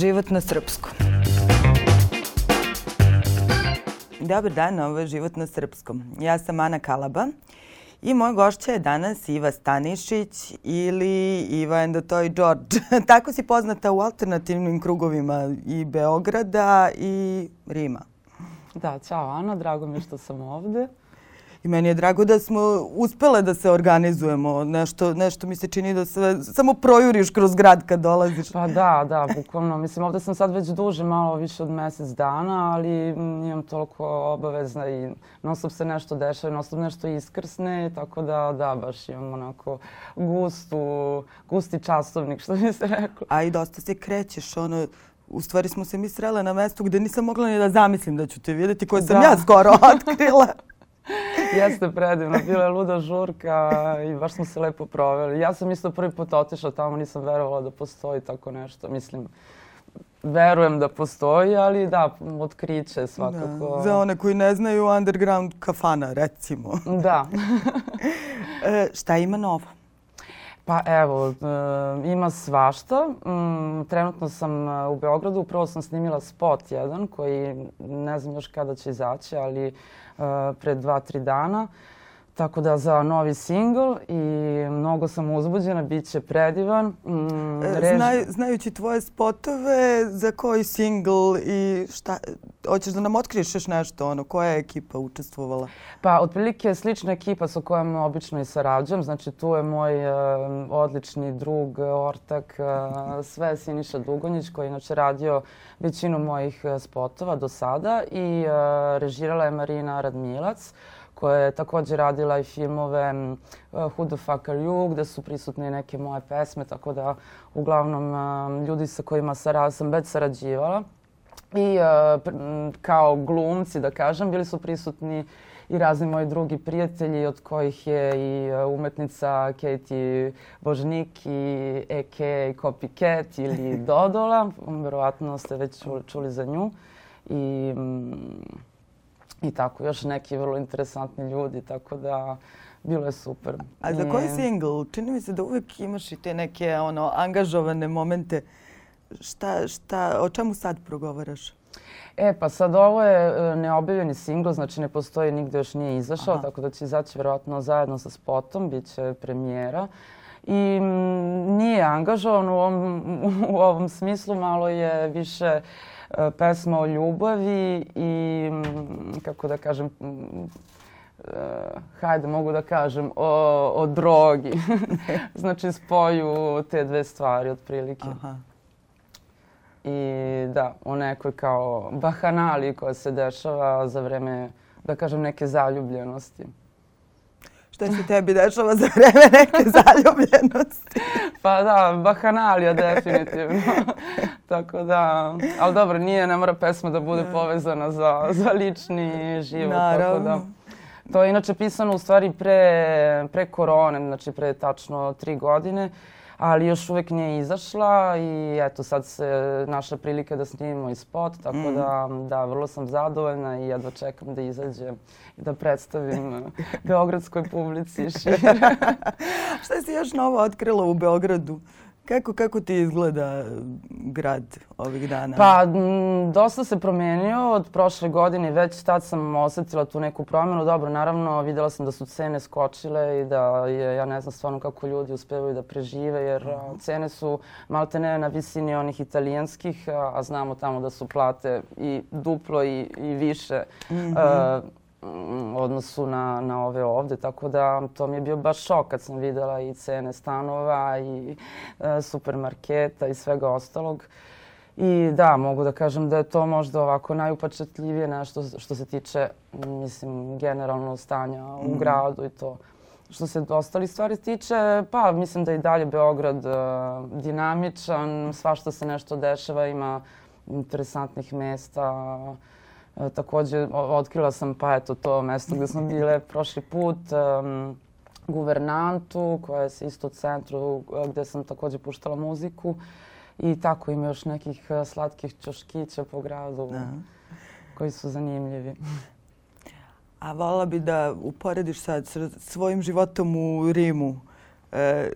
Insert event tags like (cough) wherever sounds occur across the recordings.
Život na srpskom. Dobar dan, ovo je Život na srpskom. Ja sam Ana Kalaba i moj gošća je danas Iva Stanišić ili Iva and the Toy George. (laughs) Tako si poznata u alternativnim krugovima i Beograda i Rima. Da, čao Ana, drago mi što sam ovde. I meni je drago da smo uspele da se organizujemo. Nešto, nešto mi se čini da se samo projuriš kroz grad kad dolaziš. Pa da, da, bukvalno. Mislim, ovde sam sad već duže, malo više od mesec dana, ali imam toliko obaveza i non stop se nešto dešava, non stop nešto iskrsne, tako da, da, baš imam onako gustu, gusti časovnik, što bi se rekao. A i dosta se krećeš, ono, u stvari smo se mi srele na mestu gde nisam mogla ni da zamislim da ću te videti, koje sam da. ja skoro (laughs) otkrila. (laughs) Jeste predivno, bila je luda žurka i baš smo se lepo proveli. Ja sam isto prvi put otišla tamo, nisam verovala da postoji tako nešto. Mislim, verujem da postoji, ali da, otkriće svakako. Da. Za one koji ne znaju, underground kafana, recimo. Da. (laughs) e, šta ima novo? Pa evo, e, ima svašta. Mm, trenutno sam e, u Beogradu, upravo sam snimila spot jedan koji ne znam još kada će izaći, ali pre dva, tri dana. Tako da za novi singl i mnogo sam uzbuđena, bit će predivan. Mm, e, rež... Znaj, znajući tvoje spotove, za koji singl i šta, hoćeš da nam otkriješ nešto, ono, koja je ekipa učestvovala? Pa, otprilike slična ekipa sa kojom obično i sarađujem. Znači, tu je moj uh, odlični drug, ortak, uh, sve Siniša Dugonjić, koji je inače radio većinu mojih spotova do sada i uh, režirala je Marina Radmilac koja je takođe radila i filmove uh, Who the fuck are you, gde su prisutne neke moje pesme, tako da uglavnom uh, ljudi sa kojima sara, sam već sarađivala. I uh, kao glumci, da kažem, bili su prisutni i razni moji drugi prijatelji, od kojih je i umetnica Katie Božnik i A.K. Copycat ili (laughs) Dodola. Verovatno ste već čuli, za nju. I i tako, još neki vrlo interesantni ljudi, tako da bilo je super. A za koji single? Čini mi se da uvek imaš i te neke ono, angažovane momente. Šta, šta, o čemu sad progovaraš? E, pa sad ovo je e, neobjavljeni singl, znači ne postoji, nigde još nije izašao, Aha. tako da će izaći verovatno zajedno sa spotom, bit će premijera. I m, nije angažovan u ovom, (laughs) u ovom smislu, malo je više uh, pesma o ljubavi i, mm, kako da kažem, mm, e, hajde mogu da kažem, o, o drogi. (laughs) znači spoju te dve stvari otprilike. Aha. I da, o nekoj kao bahanali koja se dešava za vreme, da kažem, neke zaljubljenosti šta se tebi dešava za vreme neke zaljubljenosti. (laughs) pa da, bahanalija definitivno. (laughs) Tako da, ali dobro, nije, ne mora pesma da bude da. povezana za, za lični život. Naravno. Tako da, to je inače pisano u stvari pre, pre korone, znači pre tačno tri godine. Ali još uvek nije izašla i eto sad se našla prilika da snimimo i spot, tako mm. da, da, vrlo sam zadovoljna i jedva čekam da izađe i da predstavim beogradskoj publici šire. (laughs) (laughs) Šta si još novo otkrila u Beogradu? Kako, kako ti izgleda grad ovih dana? Pa, m, dosta se promenio od prošle godine. Već tad sam osetila tu neku promenu. Dobro, naravno, videla sam da su cene skočile i da je, ja ne znam stvarno kako ljudi uspevaju da prežive, jer a, cene su malte ne na visini onih italijanskih, a, a znamo tamo da su plate i duplo i, i više. Mm -hmm. a, odnosu na, na ove ovde, tako da to mi je bio baš šok kad sam videla i cene stanova i e, supermarketa i svega ostalog. I da, mogu da kažem da je to možda ovako najupačetljivije nešto što se tiče, mislim, generalno stanja mm. u mhm. gradu i to. Što se ostali stvari tiče, pa mislim da je i dalje Beograd uh, dinamičan, svašta se nešto dešava, ima interesantnih mesta, uh, E, takođe, otkrila sam pa eto to mesto gde smo bile prošli put, um, guvernantu koja je isto u centru e, gde sam takođe puštala muziku i tako ima još nekih e, slatkih čoškića po gradu Aha. koji su zanimljivi. A volila bi da uporediš sad sa svojim životom u Rimu. E,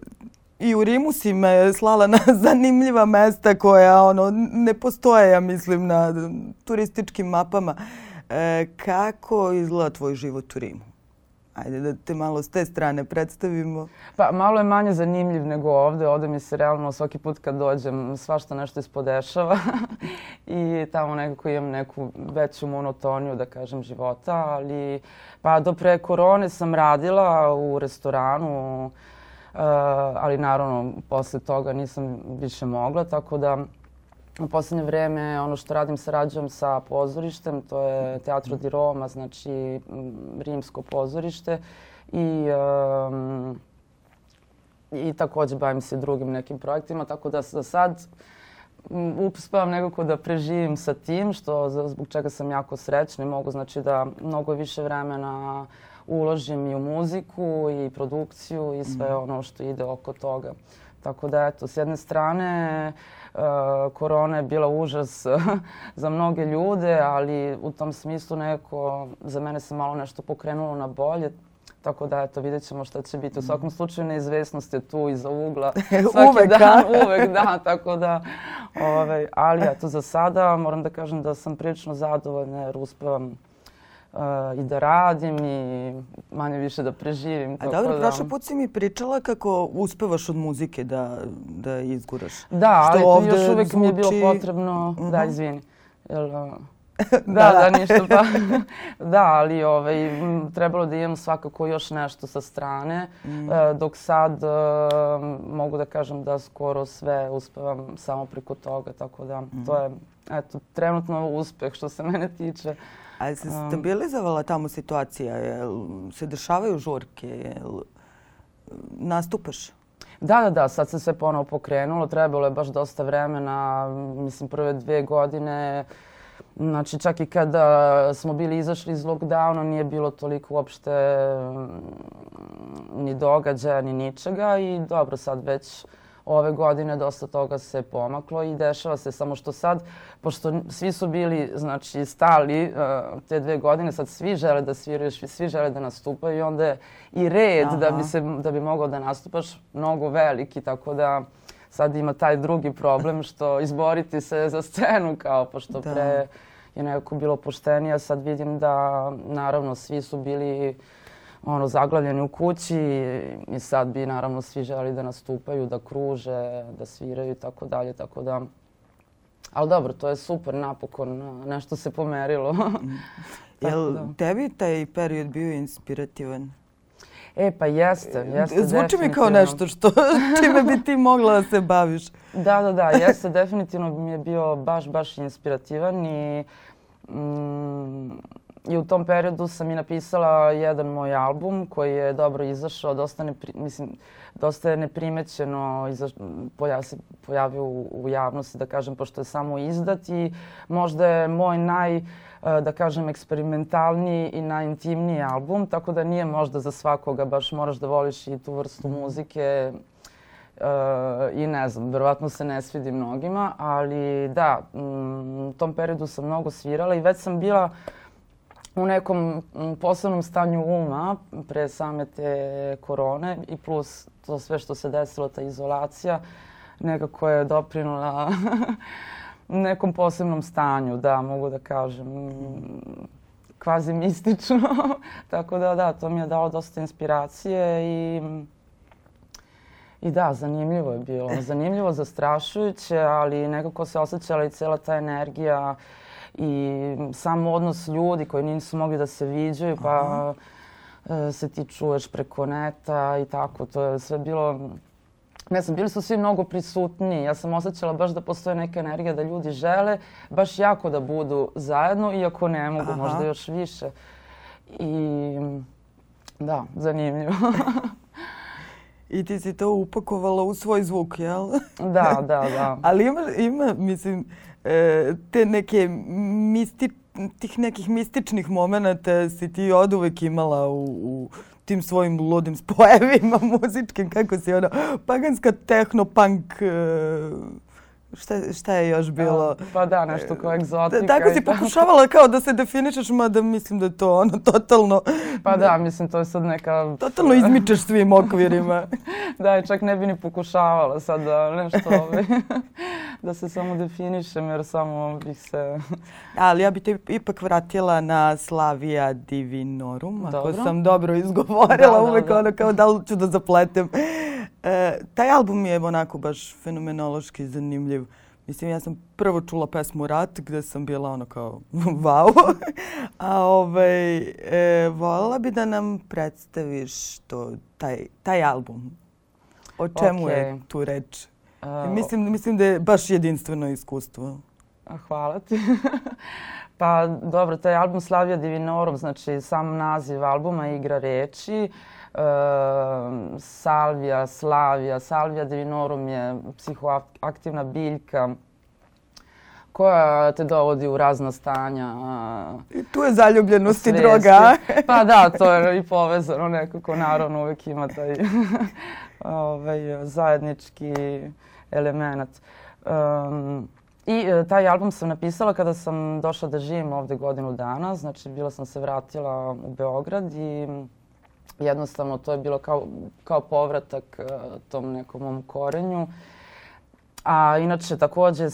i u Rimu si me slala na (laughs) zanimljiva mesta koja ono, ne postoje, ja mislim, na turističkim mapama. E, kako izgleda tvoj život u Rimu? Ajde da te malo s te strane predstavimo. Pa malo je manje zanimljiv nego ovde. Ovde mi se realno svaki put kad dođem svašta nešto ispodešava (laughs) i tamo nekako imam neku veću monotoniju, da kažem, života. Ali pa do pre korone sam radila u restoranu, ali naravno posle toga nisam više mogla, tako da U poslednje vreme ono što radim sarađujem sa pozorištem, to je Teatro di Roma, znači rimsko pozorište i um, i takođe bavim se drugim nekim projektima, tako da za sad uspevam nekako da preživim sa tim, što zbog čega sam jako srećna i mogu znači da mnogo više vremena uložim i u muziku i produkciju i sve mhm. ono što ide oko toga. Tako da eto, s jedne strane uh, korona je bila užas (laughs) za mnoge ljude, ali u tom smislu neko, za mene se malo nešto pokrenulo na bolje. Tako da, eto, vidjet ćemo šta će biti. U svakom slučaju, neizvesnost je tu iza ugla. (laughs) Svaki uvek, dan, (laughs) uvek, da. Tako da, ovaj, ali eto, za sada moram da kažem da sam prilično zadovoljna jer uspevam uh, i da radim i manje više da preživim. A dobro, da... prošle put si mi pričala kako uspevaš od muzike da, da izguraš. Da, Što ali još uvek zvuči... mi je bilo potrebno... Uh -huh. Da, mhm. izvini. Jel, uh, (laughs) da, da, da, ništa pa. (laughs) da, ali ovaj, trebalo da imam svakako još nešto sa strane, mm. e, dok sad e, mogu da kažem da skoro sve uspevam samo preko toga, tako da mm. to je eto, trenutno uspeh što se mene tiče. A se stabilizovala tamo situacija? Jel se dešavaju žurke? Jel nastupaš? Da, da, da, sad se sve ponovo pokrenulo. Trebalo je baš dosta vremena, mislim prve dve godine. Znači čak i kada smo bili izašli iz lockdowna nije bilo toliko uopšte ni događaja ni ničega i dobro sad već ove godine dosta toga se pomaklo i dešava se samo što sad, pošto svi su bili znači, stali uh, te dve godine, sad svi žele da sviraju, svi žele da nastupaju i onda je i red Aha. da bi, se, da bi mogao da nastupaš mnogo veliki, tako da sad ima taj drugi problem što izboriti se za scenu kao pošto da. pre je nekako bilo poštenije, sad vidim da naravno svi su bili ono, zaglavljeni u kući i sad bi naravno svi želi da nastupaju, da kruže, da sviraju i tako dalje, tako da... Ali dobro, to je super, napokon nešto se pomerilo. (laughs) Jel da. tebi taj period bio inspirativan? E, pa jeste, jeste Zvuči mi kao nešto što, (laughs) čime bi ti mogla da se baviš. Da, da, da, jeste, definitivno mi je bio baš, baš inspirativan i mm, I u tom periodu sam i napisala jedan moj album koji je dobro izašao, dosta, ne, mislim, dosta je neprimećeno iza, pojav, se pojavio u, u javnosti, da kažem, pošto je samo izdat i možda je moj naj, e, da kažem, eksperimentalniji i najintimniji album, tako da nije možda za svakoga, baš moraš da voliš i tu vrstu muzike, Uh, I ne znam, verovatno se ne svidi mnogima, ali da, u tom periodu sam mnogo svirala i već sam bila uh, u nekom posebnom stanju uma pre same te korone i plus to sve što se desilo, ta izolacija, nekako je doprinula (laughs) nekom posebnom stanju, da, mogu da kažem, kvazi mistično. (laughs) Tako da, da, to mi je dalo dosta inspiracije i I da, zanimljivo je bilo. Zanimljivo, zastrašujuće, ali nekako se osjećala i cela ta energija uh, i sam odnos ljudi koji nisu mogli da se viđaju, pa Aha. E, se ti čuješ preko neta i tako. To je sve bilo ne znam, bili su svi mnogo prisutni. Ja sam osjećala baš da postoje neka energija da ljudi žele baš jako da budu zajedno, iako ne mogu, Aha. možda još više. I da, zanimljivo. (laughs) I ti si to upakovala u svoj zvuk, jel? Da, da, da. (laughs) Ali ima, ima mislim, te neke misti, tih nekih mističnih momenta si ti od uvek imala u, u tim svojim ludim spojevima (laughs) muzičkim, kako si ono, paganska techno-punk, e, Šta, šta je još bilo? Da, pa da, nešto kao egzotika. Da, tako si pokušavala kao da se definišeš, mada mislim da je to ono totalno... Pa da, mislim to je sad neka... Totalno izmičeš svim okvirima. (laughs) da, čak ne bi ni pokušavala sad da nešto ovaj, (laughs) da se samo definišem jer samo bih se... Ali ja bih te ipak vratila na Slavija Divinorum, dobro. ako sam dobro izgovorila, da, da, uvek da. ono kao da li ću da zapletem. E, taj album je onako baš fenomenološki zanimljiv. Mislim, ja sam prvo čula pesmu Rat gde sam bila ono kao (laughs) wow. A ovaj, e, voljela bi da nam predstaviš to, taj, taj album. O čemu okay. je tu reč? Uh, mislim, mislim da je baš jedinstveno iskustvo. Hvala ti. (laughs) pa dobro, taj album Slavija Divinorum, znači sam naziv albuma igra reči. Uh, salvija, Slavija, Salvija Divinorum je psihoaktivna biljka koja te dovodi u razna stanja. I tu je zaljubljenost i droga. (laughs) pa da, to je i povezano nekako. Naravno, uvek ima taj (laughs) ovaj, zajednički element. Um, I e, taj album sam napisala kada sam došla da živim ovde godinu dana. Znači, bila sam se vratila u Beograd i jednostavno to je bilo kao, kao povratak uh, tom nekom mom korenju. A inače takođe uh,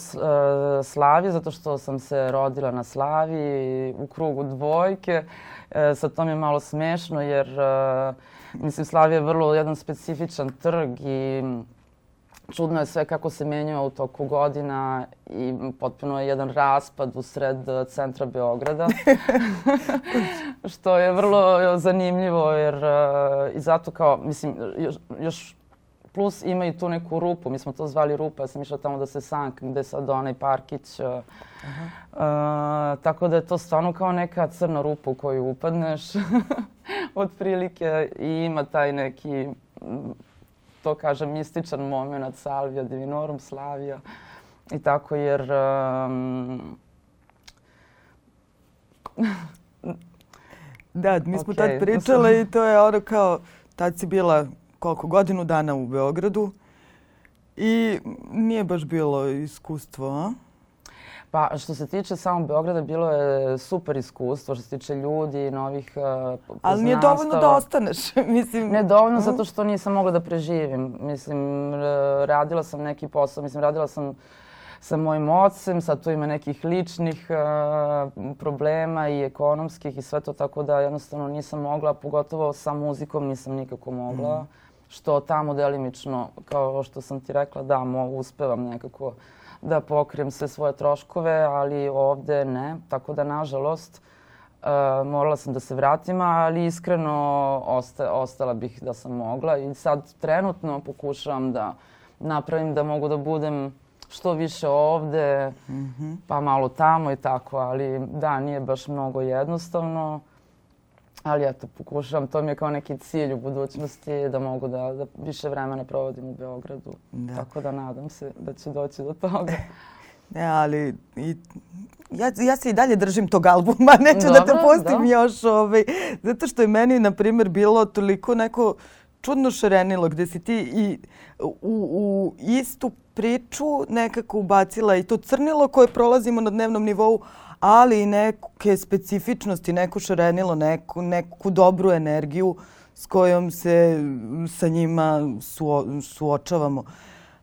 Slavi, zato što sam se rodila na Slavi u krugu dvojke. Uh, sad to mi je malo smešno jer uh, mislim Slavi je vrlo jedan specifičan trg i čudno je sve kako se menjao u toku godina i potpuno je jedan raspad u sred centra Beograda. (laughs) što je vrlo zanimljivo jer uh, i zato kao, mislim, još, još plus ima i tu neku rupu, mi smo to zvali rupa, ja sam išla tamo da se sank, gde sad onaj parkić. Uh, uh, tako da je to stvarno kao neka crna rupa u koju upadneš, (laughs) otprilike, i ima taj neki to kažem, mističan moment Salvija Divinorum, Slavija i tako jer um... (laughs) da, mi smo okay. tad pričale i to je ono kao, tad si bila koliko, godinu dana u Beogradu i nije baš bilo iskustvo, a? Pa što se tiče samog Beograda, bilo je super iskustvo što se tiče ljudi, novih uh, Ali nije dovoljno da ostaneš, (laughs) mislim. Ne dovoljno -huh. zato što nisam mogla da preživim. Mislim, radila sam neki posao, mislim, radila sam sa mojim ocem, sad tu ima nekih ličnih uh, problema i ekonomskih i sve to, tako da jednostavno nisam mogla, pogotovo sa muzikom nisam nikako mogla. Mm. Što tamo delimično, kao što sam ti rekla, da, mo, uspevam nekako da pokrijem sve svoje troškove, ali ovde ne. Tako da, nažalost, uh, morala sam da se vratim, ali iskreno osta, ostala bih da sam mogla. I sad trenutno pokušavam da napravim da mogu da budem što više ovde, mm -hmm. pa malo tamo i tako, ali da, nije baš mnogo jednostavno. Ali eto, pokušavam, to mi je kao neki cilj u budućnosti da mogu da, da više vremena provodim u Beogradu. Da. Tako da nadam se da će doći do toga. (laughs) Ne, ali i, ja, ja se i dalje držim tog albuma, (laughs) neću Dobro, da te pustim da. još. Ovaj, zato što je meni, na primjer, bilo toliko neko čudno šarenilo gde si ti i u, u istu priču nekako ubacila i to crnilo koje prolazimo na dnevnom nivou, ali i neke specifičnosti, neko šarenilo, neku, neku dobru energiju s kojom se sa njima suo, suočavamo.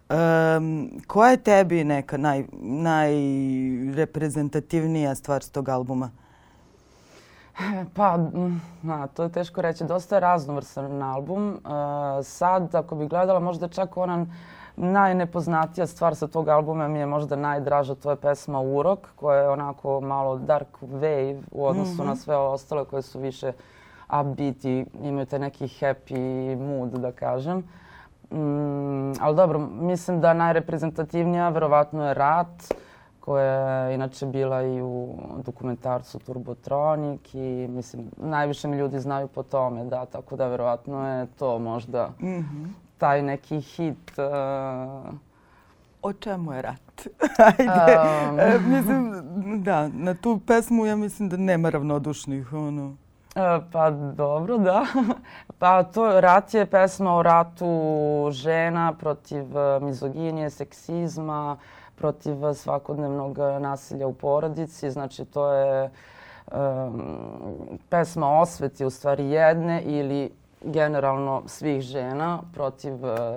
Um, koja je tebi neka naj, najreprezentativnija stvar s tog albuma? Pa, na, to je teško reći. Dosta je raznovrsan album. Uh, sad, ako bi gledala, možda čak ona najnepoznatija stvar sa tog albuma mi je možda najdraža, to je pesma Urok, koja je onako malo dark wave u odnosu mm -hmm. na sve ostale koje su više upbeat i imaju taj neki happy mood, da kažem. Mm, ali dobro, mislim da najreprezentativnija verovatno je Rat, koja je inače bila i u dokumentarcu Turbotronik i mislim, najviše mi ljudi znaju po tome, da, tako da verovatno je to možda mm -hmm taj neki hit. Uh... O čemu je rat? (laughs) Ajde. Um... E, mislim, da, na tu pesmu ja mislim da nema ravnodušnih. Ono. E, pa dobro, da. (laughs) pa to Rat je pesma o ratu žena protiv e, mizoginije, seksizma, protiv svakodnevnog nasilja u porodici. Znači to je um, pesma osveti u stvari jedne ili generalno svih žena protiv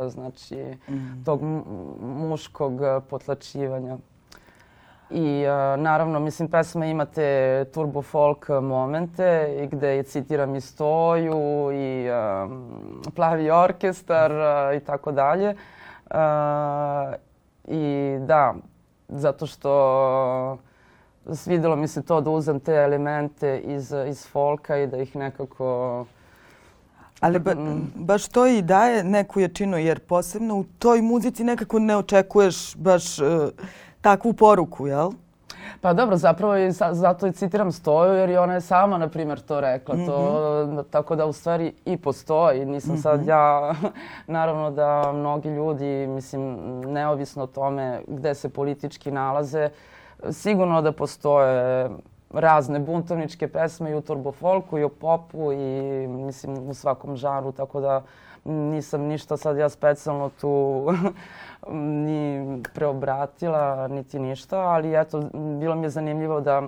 znači mm. tog muškog potlačivanja I uh, naravno, mislim, pesma ima te turbo folk momente i gde je citiram i Stoju i um, Plavi orkestar i tako dalje. I da, zato što svidelo mi se to da uzem te elemente iz, iz folka i da ih nekako... Ali ba, mm. baš to i daje neku jačinu, jer posebno u toj muzici nekako ne očekuješ baš... Uh, takvu poruku, jel? Pa dobro, zapravo i zato i citiram Stoju jer i ona je sama, na primjer, to rekla. Mm -hmm. to, mhm. tako da u stvari i postoji. Nisam mm -hmm. sad mhm. ja, (laughs) naravno da mnogi ljudi, mislim, neovisno o tome gde se politički nalaze, sigurno da postoje razne buntovničke pesme i u turbofolku i u popu i mislim u svakom žaru, tako da nisam ništa sad ja specijalno tu (laughs) ni preobratila, niti ništa, ali eto, bilo mi je zanimljivo da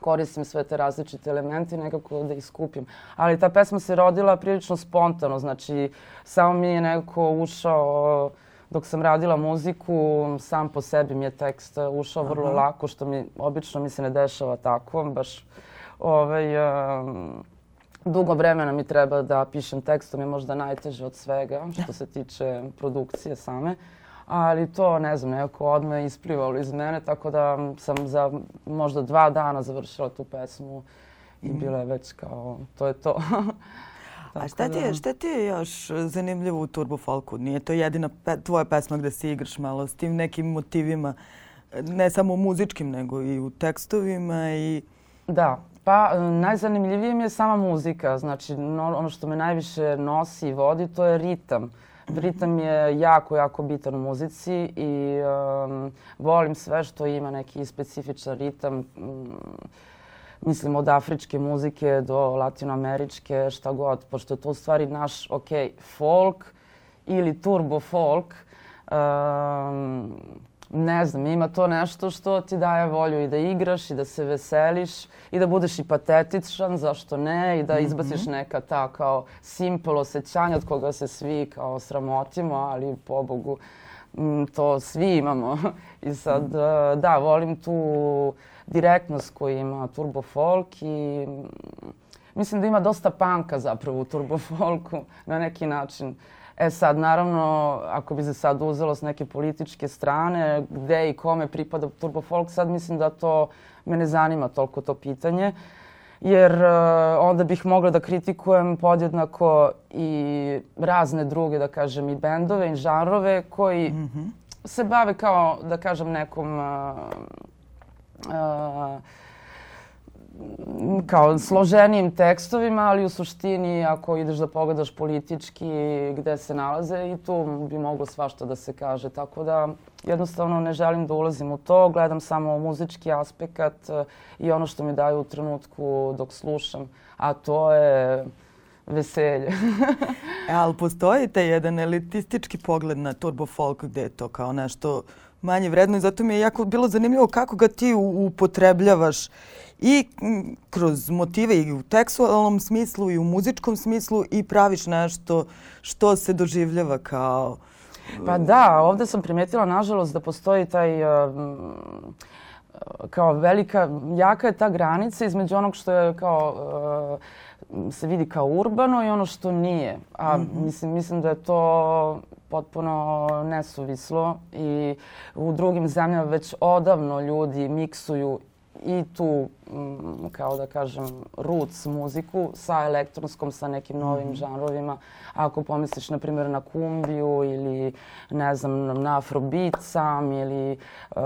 koristim sve te različite elemente i nekako da ih skupim. Ali ta pesma se rodila prilično spontano, znači samo mi je nekako ušao dok sam radila muziku, sam po sebi mi je tekst ušao Aha. vrlo lako, što mi obično mi se ne dešava tako, baš ovaj, um, dugo vremena mi treba da pišem tekst, to mi je možda najteže od svega što se tiče produkcije same ali to, ne znam, nekako odmah isplivalo iz mene, tako da sam za možda dva dana završila tu pesmu i mm. bila je već kao, to je to. (laughs) A šta ti, je, da- šta ti je još zanimljivo u Turbo Folku? Nije to jedina pe, tvoja pesma gde se igraš malo s tim nekim motivima, ne samo muzičkim, nego i u tekstovima i... Da, pa najzanimljivije mi je sama muzika. Znači, ono što me najviše nosi i vodi, to je ritam. Ritam je jako, jako bitan u muzici i um, volim sve što ima neki specifičan ritam. Um, mislim od afričke muzike do latinoameričke, šta god, pošto je to u stvari naš, ok, folk ili turbo folk. Um, ne znam, ima to nešto što ti daje volju i da igraš i da se veseliš i da budeš i patetičan, zašto ne, i da mhm. izbaciš neka ta kao simple osjećanja od koga se svi kao sramotimo, ali pobogu to svi imamo. (laughs) I sad, mhm. da, volim tu direktnost koju ima Turbo Folk i mislim da ima dosta panka zapravo u Turbo Folku na neki način. E sad, naravno, ako bi se sad uzelo s neke političke strane, gde i kome pripada Turbo Folk, sad mislim da to me ne zanima toliko to pitanje, jer uh, onda bih mogla da kritikujem podjednako i razne druge, da kažem, i bendove i žanrove koji mm -hmm. se bave kao, da kažem, nekom uh, uh, kao složenijim tekstovima, ali u suštini ako ideš da pogledaš politički gde se nalaze i tu bi moglo svašta da se kaže. Tako da jednostavno ne želim da ulazim u to, gledam samo muzički aspekt eh, i ono što mi daju u trenutku dok slušam, a to je veselje. (laughs) e, ali postoji taj jedan elitistički pogled na turbo folk gde je to kao nešto manje vredno i zato mi je jako bilo zanimljivo kako ga ti upotrebljavaš i kroz motive i u tekstualnom smislu i u muzičkom smislu i praviš nešto što se doživljava kao... Pa da, ovde sam primetila nažalost da postoji taj kao velika, jaka je ta granica između onog što je kao se vidi kao urbano i ono što nije. A mm -hmm. mislim, mislim da je to potpuno nesuvislo i u drugim zemljama već odavno ljudi miksuju i tu, mm, kao da kažem, roots muziku sa elektronskom, sa nekim novim mm. žanrovima. Ako pomisliš, na primjer, na kumbiju ili, ne znam, na afrobeat sam ili uh,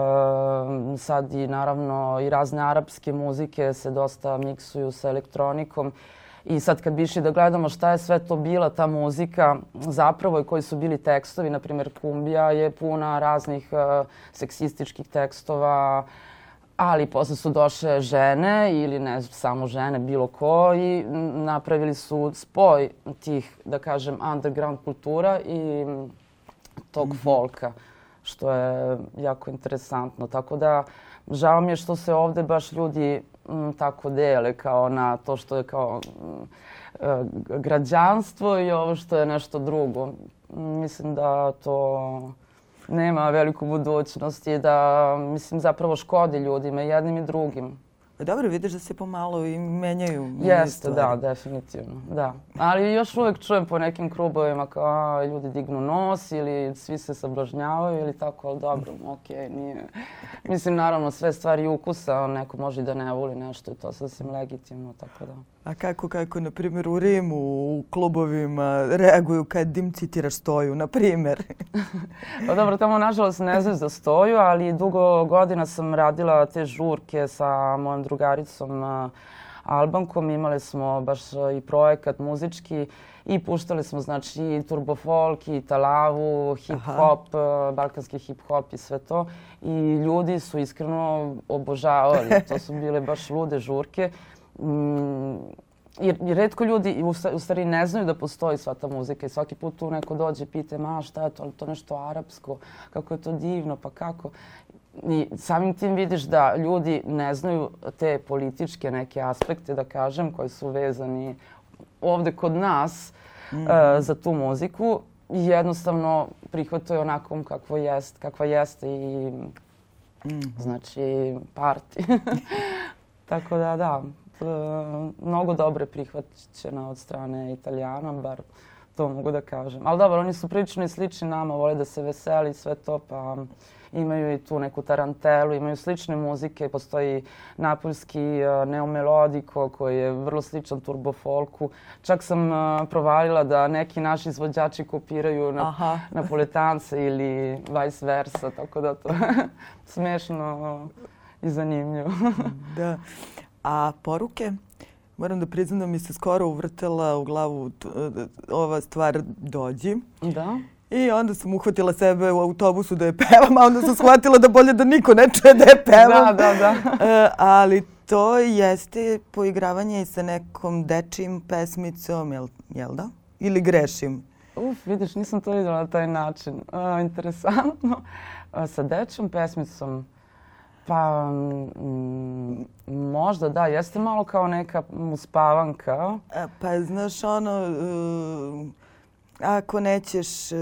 sad i naravno i razne arapske muzike se dosta miksuju sa elektronikom. I sad kad bi išli da gledamo šta je sve to bila ta muzika zapravo i koji su bili tekstovi, na primjer Kumbija je puna raznih uh, seksističkih tekstova, Ali posle su došle žene ili ne samo žene, bilo ko i napravili su spoj tih, da kažem, underground kultura i tog mm -hmm. folka, što je jako interesantno. Tako da, žao mi je što se ovde baš ljudi m, tako dele kao na to što je kao m, e, građanstvo i ovo što je nešto drugo. Mislim da to nema veliku budućnost i da, mislim, zapravo škodi ljudima, jednim i drugim. Dobro, vidiš da se pomalo i menjaju Jeste, da, definitivno, da. Ali još uvek čujem po nekim krubovima kao a, ljudi dignu nos ili svi se sablažnjavaju ili tako, ali dobro, okej, okay, nije. Mislim, naravno, sve stvari ukusa, neko može da ne voli nešto i to sasvim legitimno, tako da. A kako, kako, na primjer, u Rimu, u klubovima reaguju kad im citiraš stoju, na primjer? (laughs) pa dobro, tamo nažalost ne znaš za stoju, ali dugo godina sam radila te žurke sa mojom drugaricom Albankom. Imali smo baš i projekat muzički i puštali smo znači i turbo folk i talavu, hip hop, balkanski hip hop i sve to. I ljudi su iskreno obožavali. (laughs) To su bile baš lude žurke. Mm, jer, jer redko ljudi u stvari ne znaju da postoji sva ta muzika i svaki put tu neko dođe i pita ma šta je to, ali to nešto arapsko, kako je to divno, pa kako. I samim tim vidiš da ljudi ne znaju te političke neke aspekte, da kažem, koji su vezani ovde kod nas mm -hmm. uh, za tu muziku jednostavno prihvataju onakvom kakvo jest, kakva jeste i mm -hmm. znači parti. (laughs) Tako da, da, E, mnogo dobre prihvaćena od strane Italijana, bar to mogu da kažem. Ali dobro, oni su prilično i slični nama, vole da se veseli sve to, pa imaju i tu neku tarantelu, imaju slične muzike, postoji napoljski uh, neomelodiko koji je vrlo sličan turbo folku. Čak sam uh, provalila da neki naši izvođači kopiraju na, Aha. (laughs) napoletance ili vice versa, tako da to (laughs) smešno i zanimljivo. da. (laughs) A poruke? Moram da priznam da mi se skoro uvrtela u glavu ova stvar dođi. Da. I onda sam uhvatila sebe u autobusu da je pevam, a onda sam shvatila da bolje da niko ne čuje da je pevam. Da, da, da. (laughs) E, ali to jeste poigravanje sa nekom dečijim pesmicom, jel, jel da? Ili grešim? Uf, vidiš, nisam to videla na taj način. Uh, interesantno. Uh, sa dečijom pesmicom Pa, mm, možda da, jeste malo kao neka uspavanka. E, pa, znaš, ono, uh, ako nećeš, uh,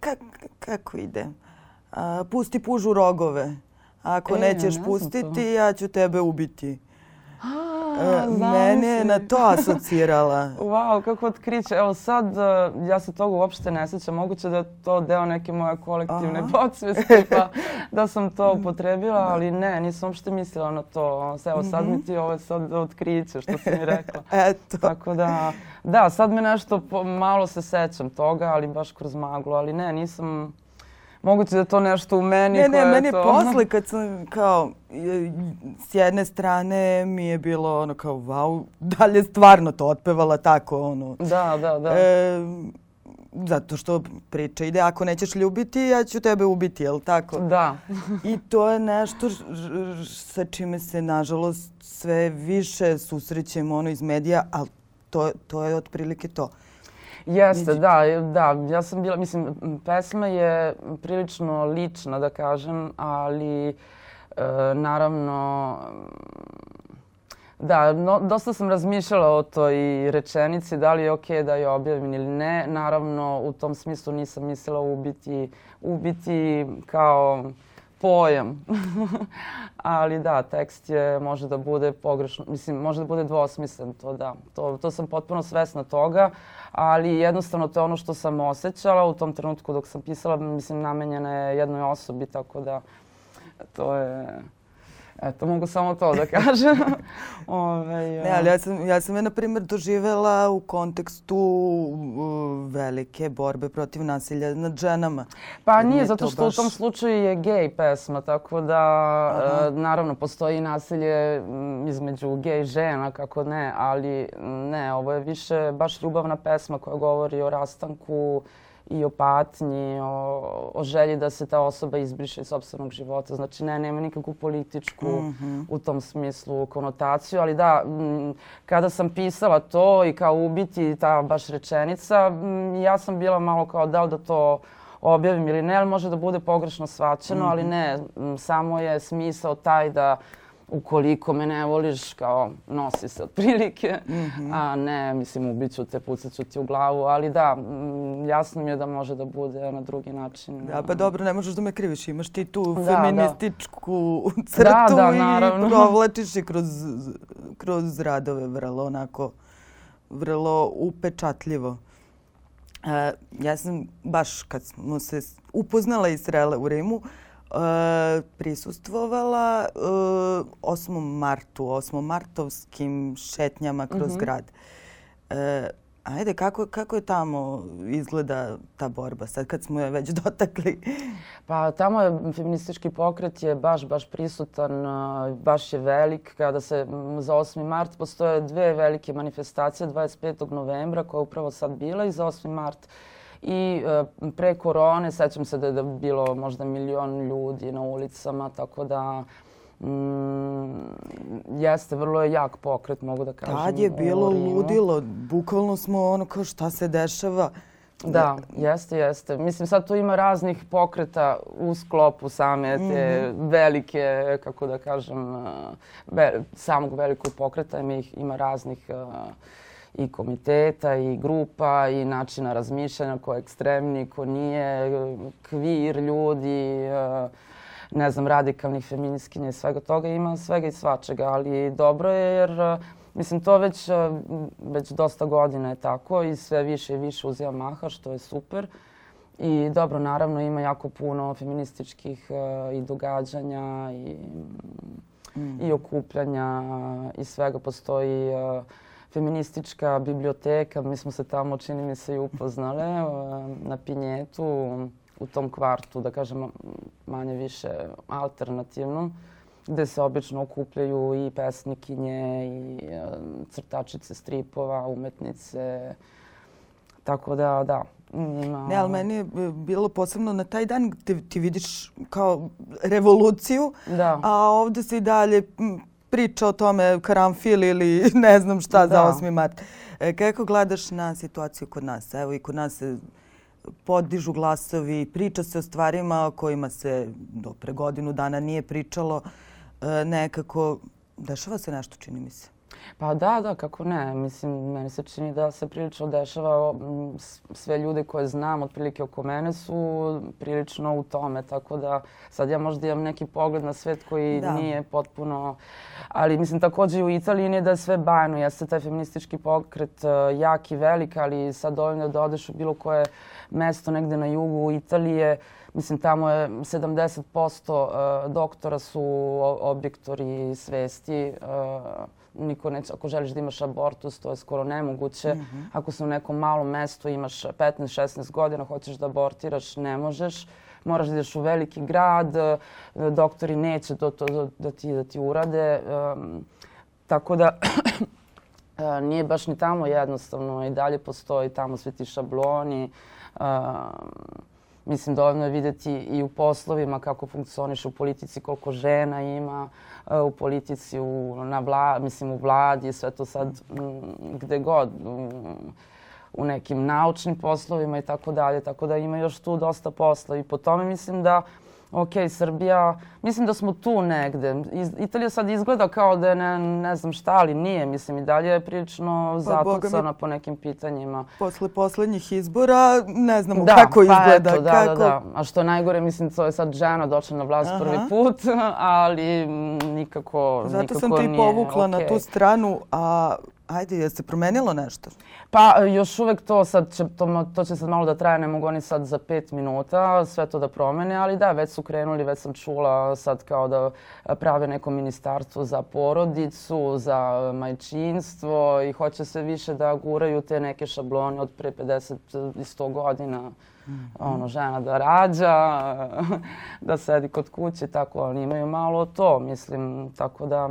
kak, kako ide? Uh, pusti pužu rogove. Ako e, nećeš ne pustiti, ja ću tebe ubiti. A, Mene je na to asocirala. (laughs) wow, kako otkriće. Evo sad, e, ja se toga uopšte ne sjećam. Moguće da je to deo neke moje kolektivne Aha. podsvesti, pa (laughs) da sam to upotrebila, ali ne, nisam uopšte mislila na to. Evo sad mi mhm. ti ovo sad otkriće, što si mi (laughs) rekla. Eto. Tako da, da, sad me nešto, malo se sećam toga, ali baš kroz maglu, ali ne, nisam moguće da to nešto u meni ne, ne, meni to... posle kad sam kao s jedne strane mi je bilo ono kao wow, dalje stvarno to otpevala tako ono. Da, da, da. E, zato što priča ide ako nećeš ljubiti ja ću tebe ubiti, jel tako? Da. I to je nešto sa čime se nažalost sve više susrećemo ono iz medija, ali to, to je otprilike to. Jeste, da, da. Ja sam bila, mislim, pesma je prilično lična, da kažem, ali e, naravno Da, no, dosta sam razmišljala o toj rečenici, da li je okej okay da je objavim ili ne. Naravno, u tom smislu nisam mislila ubiti, ubiti kao pojam. (laughs) Ali da, tekst je, može da bude pogrešno, mislim, može da bude dvosmislen, to da. To, to sam potpuno svesna toga, ali jednostavno to je ono što sam osjećala u tom trenutku dok sam pisala, mislim, namenjena je jednoj osobi, tako da to je... Eto, mogu samo to da kažem. (laughs) Ove, ja. Ne, ali ja sam, ja sam je, na primjer, doživela u kontekstu uh, velike borbe protiv nasilja nad ženama. Pa nije, nije zato što baš... u tom slučaju je gej pesma, tako da, uh, naravno, postoji nasilje između gej žena, kako ne, ali ne, ovo je više baš ljubavna pesma koja govori o rastanku i o patnji, o, o želji da se ta osoba izbriše iz sobstvenog života. Znači, ne, nema nikakvu političku mm -hmm. u tom smislu konotaciju, ali da, m, kada sam pisala to i kao ubiti ta baš rečenica, m, ja sam bila malo kao da li da to objavim ili ne, ali može da bude pogrešno svačeno, mm -hmm. ali mhm. ne, m, samo je smisao taj da ukoliko me ne voliš, kao nosi se otprilike, mm -hmm. a ne, mislim, ubiću te, pucaću ti u glavu, ali da, jasno mi je da može da bude na drugi način. Da, pa dobro, ne možeš da me kriviš, imaš ti tu da, feminističku da. crtu da, da, i provlačiš je kroz, kroz radove vrlo onako, vrlo upečatljivo. E, ja sam baš kad smo se upoznala i srele u Rimu, e, prisustvovala e, 8. martu, 8. martovskim šetnjama kroz mm -hmm. grad. E, Ajde, kako, kako je tamo izgleda ta borba sad kad smo je već (laughs) dotakli? Pa tamo je feministički pokret je baš, baš prisutan, baš je velik. Kada se za 8. mart postoje dve velike manifestacije, 25. novembra koja je upravo sad bila i za 8. mart i e, pre korone sećam se da je da bilo možda milion ljudi na ulicama, tako da mm, jeste, vrlo je jak pokret, mogu da kažem. Tad je bilo ludilo, bukvalno smo ono kao šta se dešava. Da, jeste, jeste. Mislim, sad tu ima raznih pokreta u sklopu same te mm -hmm. velike, kako da kažem, e, ve, samog velikog pokreta. Ima, ih, ima raznih uh, i komiteta i grupa i načina razmišljanja ko je ekstremni, ko nije, kvir ljudi, eh, ne znam, radikalnih feminiskinja i svega toga. Ima svega i svačega, ali dobro je jer eh, Mislim, to već, eh, već dosta godina je tako i sve više i više uzima maha, što je super. I dobro, naravno ima jako puno feminističkih uh, i događanja i, mm. i okupljanja i svega. Postoji uh, feministička biblioteka. Mi smo se tamo, čini mi se, i upoznale (laughs) na Pinjetu, u tom kvartu, da kažem, manje više alternativnom, gde se obično okupljaju i pesnikinje i crtačice stripova, umetnice. Tako da, da, ima... Ne, ali meni je bilo posebno na taj dan gde ti vidiš kao revoluciju, da. a ovde se i dalje priča o tome karamfil ili (laughs) ne znam šta da. za 8. mart. E, kako gledaš na situaciju kod nas? Evo i kod nas se podižu glasovi, priča se o stvarima o kojima se do pre godinu dana nije pričalo. E, nekako dešava se nešto, čini mi se. Pa da, da, kako ne. Mislim, meni se čini da se prilično dešava. Sve ljude koje znam otprilike oko mene su prilično u tome. Tako da sad ja možda imam neki pogled na svet koji da. nije potpuno... Ali mislim takođe i u Italiji nije da je sve bajno. Jeste taj feministički pokret uh, jak i velik, ali sad dovoljno da odeš u bilo koje mesto negde na jugu Italije. Mislim, tamo je 70% uh, doktora su objektori svesti. Uh, niko neće, ako želiš da imaš abortus, to je skoro nemoguće. Mm -hmm. Ako se u nekom malom mestu imaš 15-16 godina, hoćeš da abortiraš, ne možeš. Moraš da ideš u veliki grad, e, doktori neće to, to, to da, ti, da ti urade. Um, tako da (clears throat) e, nije baš ni tamo jednostavno i dalje postoji tamo svi ti šabloni. Um, mislim, dovoljno je videti i u poslovima kako funkcioniš u politici, koliko žena ima u politici, u, na vla, mislim, u vladi, sve to sad m, gde god, u, u nekim naučnim poslovima i tako dalje. Tako da ima još tu dosta posla i po tome mislim da ok, Srbija, mislim da smo tu negde. Italija sad izgleda kao da je ne, ne znam šta, ali nije. Mislim, i dalje je prilično pa, zatucana po nekim pitanjima. Posle poslednjih izbora ne znamo da, kako pa izgleda. Eto, da, kako... da, da. A što najgore, mislim, to je sad žena došla na vlast Aha. prvi put, (laughs) ali nikako, Zato nikako sam ti povukla okay. na tu stranu, a Ajde, je se promenilo nešto? Pa još uvek to sad će, to, to će sad malo da traje, ne mogu oni sad za pet minuta sve to da promene, ali da, već su krenuli, već sam čula sad kao da prave neko ministarstvo za porodicu, za majčinstvo i hoće se više da guraju te neke šablone od pre 50 i 100 godina. Mm ono, žena da rađa, (laughs) da sedi kod kuće, tako, oni imaju malo to, mislim, tako da...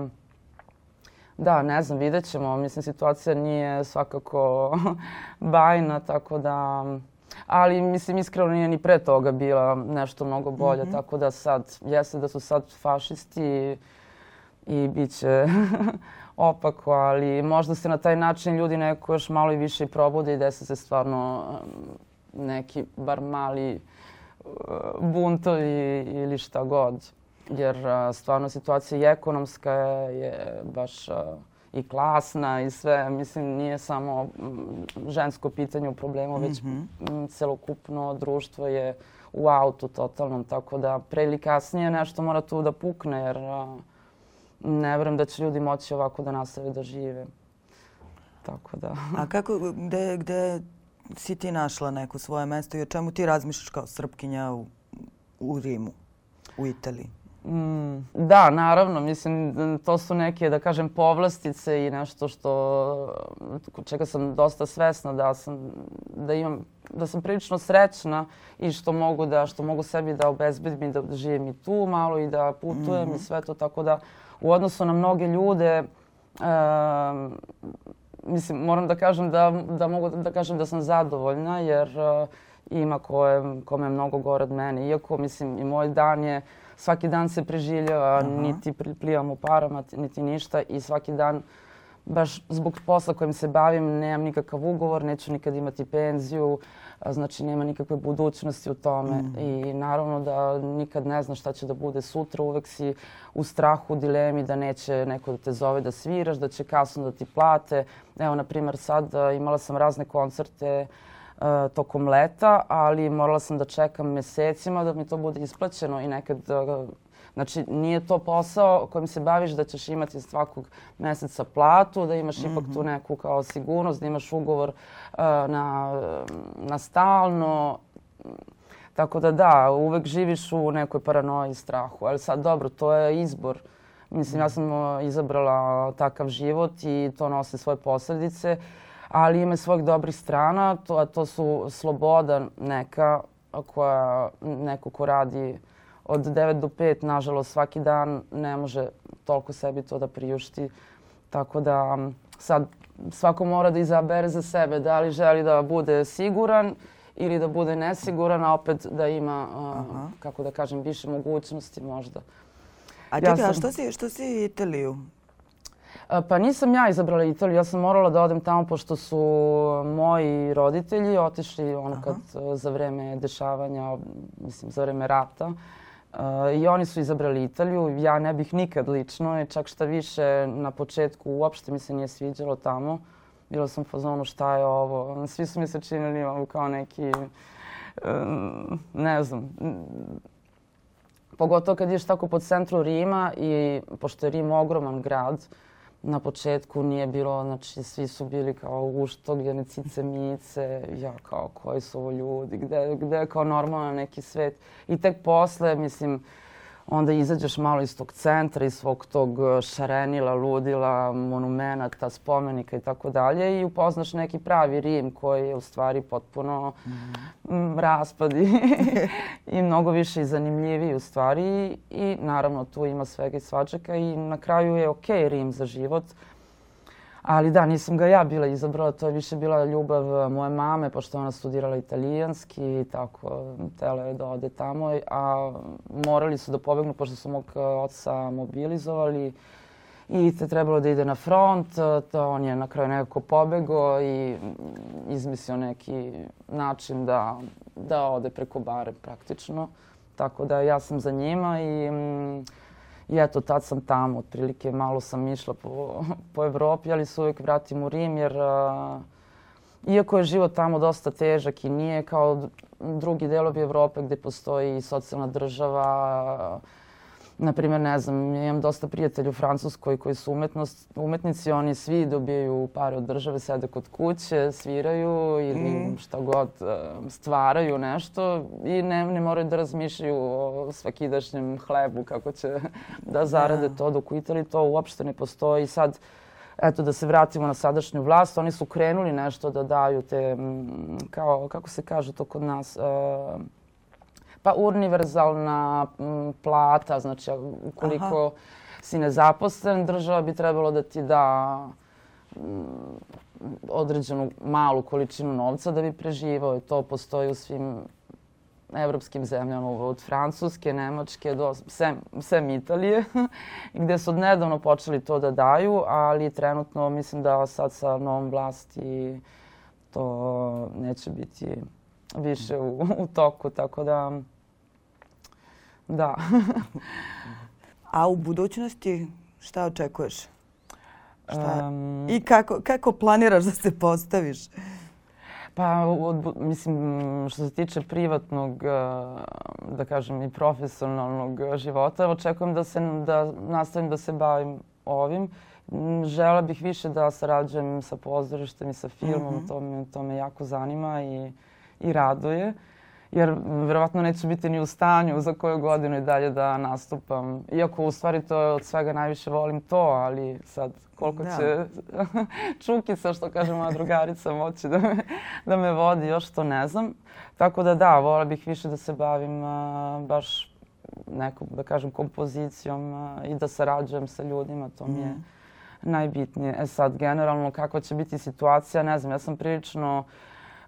Da, ne znam, vidjet ćemo. Mislim, situacija nije svakako (laughs) bajna, tako da... ali mislim iskreno nije ni pre toga bila nešto mnogo bolje, mm -hmm. tako da sad, jeste da su sad fašisti i bit će (laughs) opako, ali možda se na taj način ljudi neko još malo i više probude i desi se stvarno neki bar mali uh, buntovi ili šta god. Jer stvarno situacija i ekonomska je baš i klasna i sve. Mislim, nije samo žensko pitanje u problemu, već mm -hmm. celokupno društvo je u autu totalnom. Tako da pre ili kasnije nešto mora tu da pukne jer ne verujem da će ljudi moći ovako da nastave da žive. Tako da. A kako, gde, gde si ti našla neko svoje mesto i o čemu ti razmišljaš kao srpkinja u, u Rimu, u Italiji? Mm, da, naravno. Mislim, to su neke, da kažem, povlastice i nešto što, čega sam dosta svesna da sam, da imam, da sam prilično srećna i što mogu da, što mogu sebi da obezbedim i da živim i tu malo i da putujem mm -hmm. i sve to. Tako da, u odnosu na mnoge ljude, uh, mislim, moram da kažem da, da mogu da kažem da sam zadovoljna jer uh, ima ko je, kome je mnogo gore od mene. Iako, mislim, i moj dan je, svaki dan se preživljava, -huh. niti plivam u parama, niti ništa i svaki dan baš zbog posla kojim se bavim nemam nikakav ugovor, neću nikad imati penziju, znači nema nikakve budućnosti u tome mm. i naravno da nikad ne znaš šta će da bude sutra, uvek si u strahu, dilemi da neće neko da te zove da sviraš, da će kasno da ti plate. Evo, na primjer, sad imala sam razne koncerte uh, tokom leta, ali morala sam da čekam mesecima da mi to bude isplaćeno i nekad uh, Znači, nije to posao kojim se baviš da ćeš imati svakog meseca platu, da imaš mm -hmm. ipak tu mhm. neku kao sigurnost, da imaš ugovor uh, na, na stalno. Tako da da, uvek živiš u nekoj paranoji i strahu. Ali sad, dobro, to je izbor. Mislim, ja sam uh, izabrala takav život i to nosi svoje posledice, ali ima svojih dobrih strana, to, a to su sloboda neka koja neko ko radi od 9 do 5, nažalost, svaki dan ne može toliko sebi to da priušti. Tako da sad svako mora da izabere za sebe da li želi da bude siguran ili da bude nesiguran, a opet da ima, uh, kako da kažem, više mogućnosti možda. A čekaj, ja sam... a što si, što si Italiju? Pa nisam ja izabrala Italiju, ja sam morala da odem tamo pošto su moji roditelji otišli ono kad za vreme dešavanja, mislim za vreme rata. Uh, I oni su izabrali Italiju. Ja ne bih nikad lično i čak šta više na početku uopšte mi se nije sviđalo tamo. Bila sam u fazonu šta je ovo. Svi su mi se činili kao neki, um, ne znam, pogotovo kad ješ tako po centru Rima i pošto je Rim ogroman grad, uh, na početku nije bilo, znači svi su bili kao uštogljene cice mice, ja kao koji su ovo ljudi, gde, gde je kao normalno neki svet. I tek posle, mislim, onda izađeš malo iz tog centra, iz svog tog e, šarenila, ludila, monumenata, spomenika i tako dalje i upoznaš neki pravi Rim koji je u stvari potpuno mm. raspad i, (laughs) i mnogo više i zanimljiviji u stvari i naravno tu ima svega i svačaka i na kraju je okej okay Rim za život. Ali da, nisam ga ja bila izabrala, to je više bila ljubav moje mame, pošto ona studirala italijanski i tako, tela je da ode tamo, a morali su da pobegnu pošto su mog oca mobilizovali i te trebalo da ide na front, to on je na kraju nekako pobego i izmislio neki način da, da ode preko bare praktično. Tako da ja sam za njima i mm, I eto, tad sam tamo, otprilike malo sam išla po, po Evropi, ali se uvijek vratim u Rim jer uh, iako je život tamo dosta težak i nije kao drugi delovi Evrope gde postoji socijalna država, Naprimjer, ne znam, imam dosta prijatelja u Francuskoj koji su umetnost, umetnici, oni svi dobijaju pare od države, sede kod kuće, sviraju ili mm. šta god, e, stvaraju nešto i ne, ne moraju da razmišljaju o svakidašnjem hlebu, kako će da zarade da. to, dok u Italiji to uopšte ne postoji. Sad, eto da se vratimo na sadašnju vlast, oni su krenuli nešto da daju te, kao, kako se kaže to kod nas, uh, Pa univerzalna m, plata, znači ukoliko Aha. si nezaposlen, država bi trebalo da ti da određenu malu količinu novca da bi preživao. To postoji u svim evropskim zemljama, od Francuske, Nemačke do sem, sem Italije, (laughs) gde su odnedavno počeli to da daju, ali trenutno mislim da sad sa novom vlasti to neće biti više u, u toku, tako da da. (laughs) A u budućnosti šta očekuješ? Šta? Um, I kako, kako planiraš da se postaviš? Pa, od, mislim, što se tiče privatnog, da kažem, i profesionalnog života, očekujem da, se, da nastavim da se bavim ovim. Žela bih više da sarađujem sa pozorištem i sa filmom, mm -hmm. to, me, to me jako zanima i, i raduje. Uh, jer verovatno neću biti ni u stanju za koju godinu i dalje da nastupam. Iako u stvari to od svega najviše volim to, ali sad koliko da. će (laughs) čukica, što kaže moja drugarica, moći da me, da me vodi, još to ne znam. Tako da da, vola bih više da se bavim a, baš nekom, da kažem, kompozicijom a, i da sarađujem sa ljudima, to mi je mm. najbitnije. E sad, generalno, kakva će biti situacija, ne znam, ja sam prilično uh,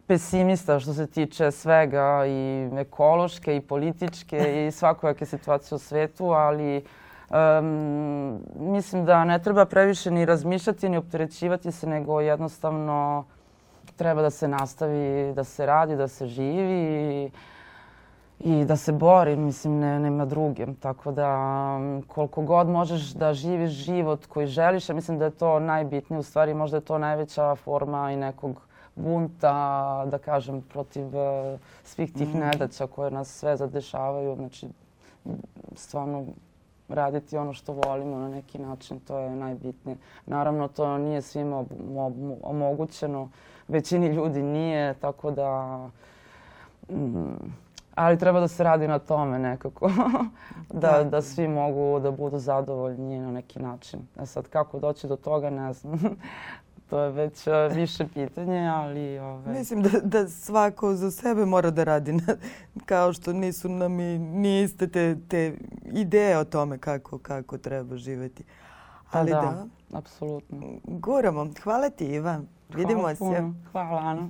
pesimista što se tiče svega i ekološke i političke i (laughs) svakojake situacije u svetu, ali um, mislim da ne treba previše ni razmišljati ni opterećivati se, nego jednostavno treba da se nastavi, da se radi, da se živi i, i da se bori, mislim, ne, nema druge. Tako da koliko god možeš da živiš život koji želiš, ja mislim da je to najbitnije, u stvari možda je to najveća forma i nekog bunta, da kažem, protiv uh, svih tih mm. nedaća koje nas sve zadešavaju. Znači, stvarno raditi ono što volimo na neki način, to je najbitnije. Naravno, to nije svima omogućeno, većini ljudi nije, tako da... Mm, ali treba da se radi na tome nekako, (laughs) da, da, da svi mogu da budu zadovoljni na neki način. E sad, kako doći do toga, ne znam. (laughs) to je već uh, više pitanje, ali... Ove... Mislim da, da svako za sebe mora da radi, na, kao što nisu nam i nije iste te, te ideje o tome kako, kako treba živeti. Pa ali pa da, da, apsolutno. Guramo. Hvala ti, Iva. Vidimo Hvala se. Hvala, Ana.